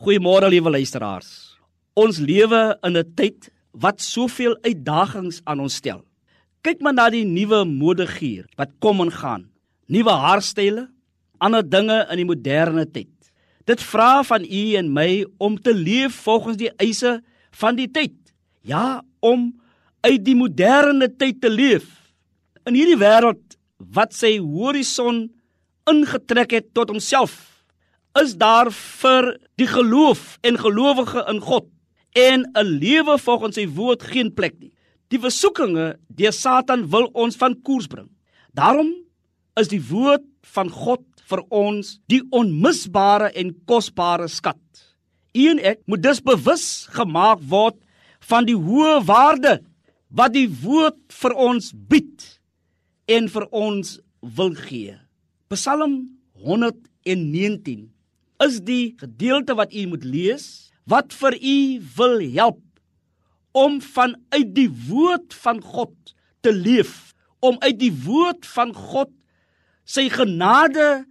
Goeiemôre liewe luisteraars. Ons lewe in 'n tyd wat soveel uitdagings aan ons stel. Kyk maar na die nuwe modegier wat kom en gaan. Nuwe haarstyle, ander dinge in die moderne tyd. Dit vra van u en my om te leef volgens die eise van die tyd. Ja, om uit die moderne tyd te leef. In hierdie wêreld wat sy horison ingetrek het tot homself is daar vir die geloof en gelowige in God en 'n lewe volgens sy woord geen plek nie. Die versoekinge deur Satan wil ons van koers bring. Daarom is die woord van God vir ons die onmisbare en kosbare skat. U en ek moet dus bewus gemaak word van die hoë waarde wat die woord vir ons bied en vir ons wil gee. Psalm 119 is die gedeelte wat u moet lees wat vir u wil help om vanuit die woord van God te leef, om uit die woord van God sy genade,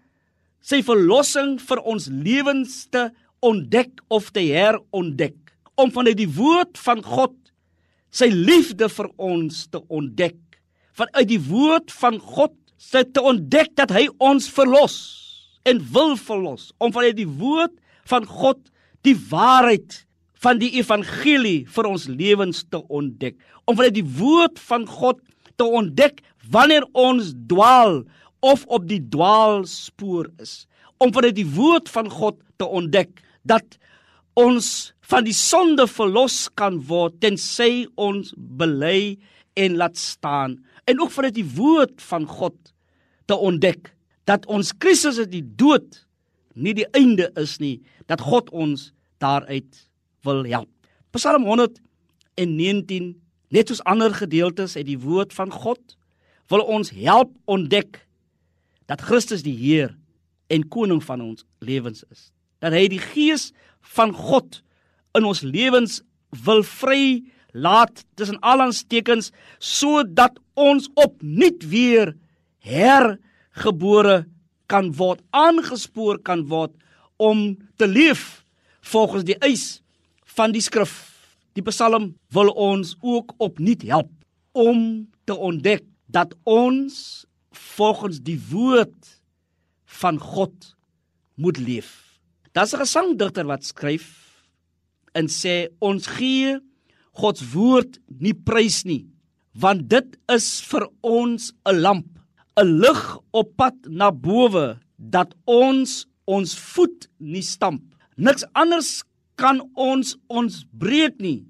sy verlossing vir ons lewens te ontdek of te herontdek, om vanuit die woord van God sy liefde vir ons te ontdek, vanuit die woord van God sy te ontdek dat hy ons verlos en wil verlos om vanuit die woord van God die waarheid van die evangelie vir ons lewens te ontdek. Om vanuit die woord van God te ontdek wanneer ons dwaal of op die dwaalspoor is. Om vanuit die woord van God te ontdek dat ons van die sonde verlos kan word tensy ons bely en laat staan. En ook vanuit die woord van God te ontdek dat ons krisis is die dood nie die einde is nie dat God ons daaruit wil help. Psalm 119 net soos ander gedeeltes uit die woord van God wil ons help ontdek dat Christus die Heer en koning van ons lewens is. Dat hy die gees van God in ons lewens wil vry laat tussen al ons tekens sodat ons opnuut weer her gebore kan word, aangespoor kan word om te leef volgens die eis van die skrif. Die Psalm wil ons ook opnuut help om te ontdek dat ons volgens die woord van God moet leef. Daar's 'n gesangdigter wat skryf en sê ons gee God se woord nie prys nie want dit is vir ons 'n lamp 'n lig op pad na bowe dat ons ons voet nie stamp. Niks anders kan ons ons breek nie.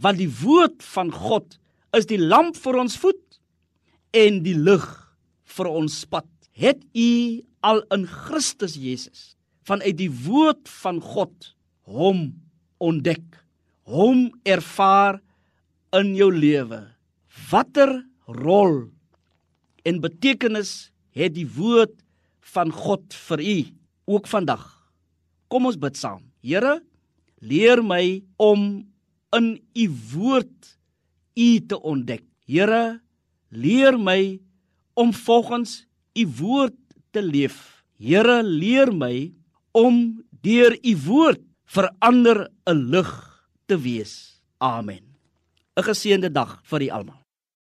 Want die woord van God is die lamp vir ons voet en die lig vir ons pad. Het u al in Christus Jesus vanuit die woord van God hom ontdek, hom ervaar in jou lewe? Watter rol en betekenis het die woord van God vir u ook vandag. Kom ons bid saam. Here, leer my om in u woord u te ontdek. Here, leer my om volgens u woord te leef. Here, leer my om deur u woord verander 'n lig te wees. Amen. 'n Geseënde dag vir u almal.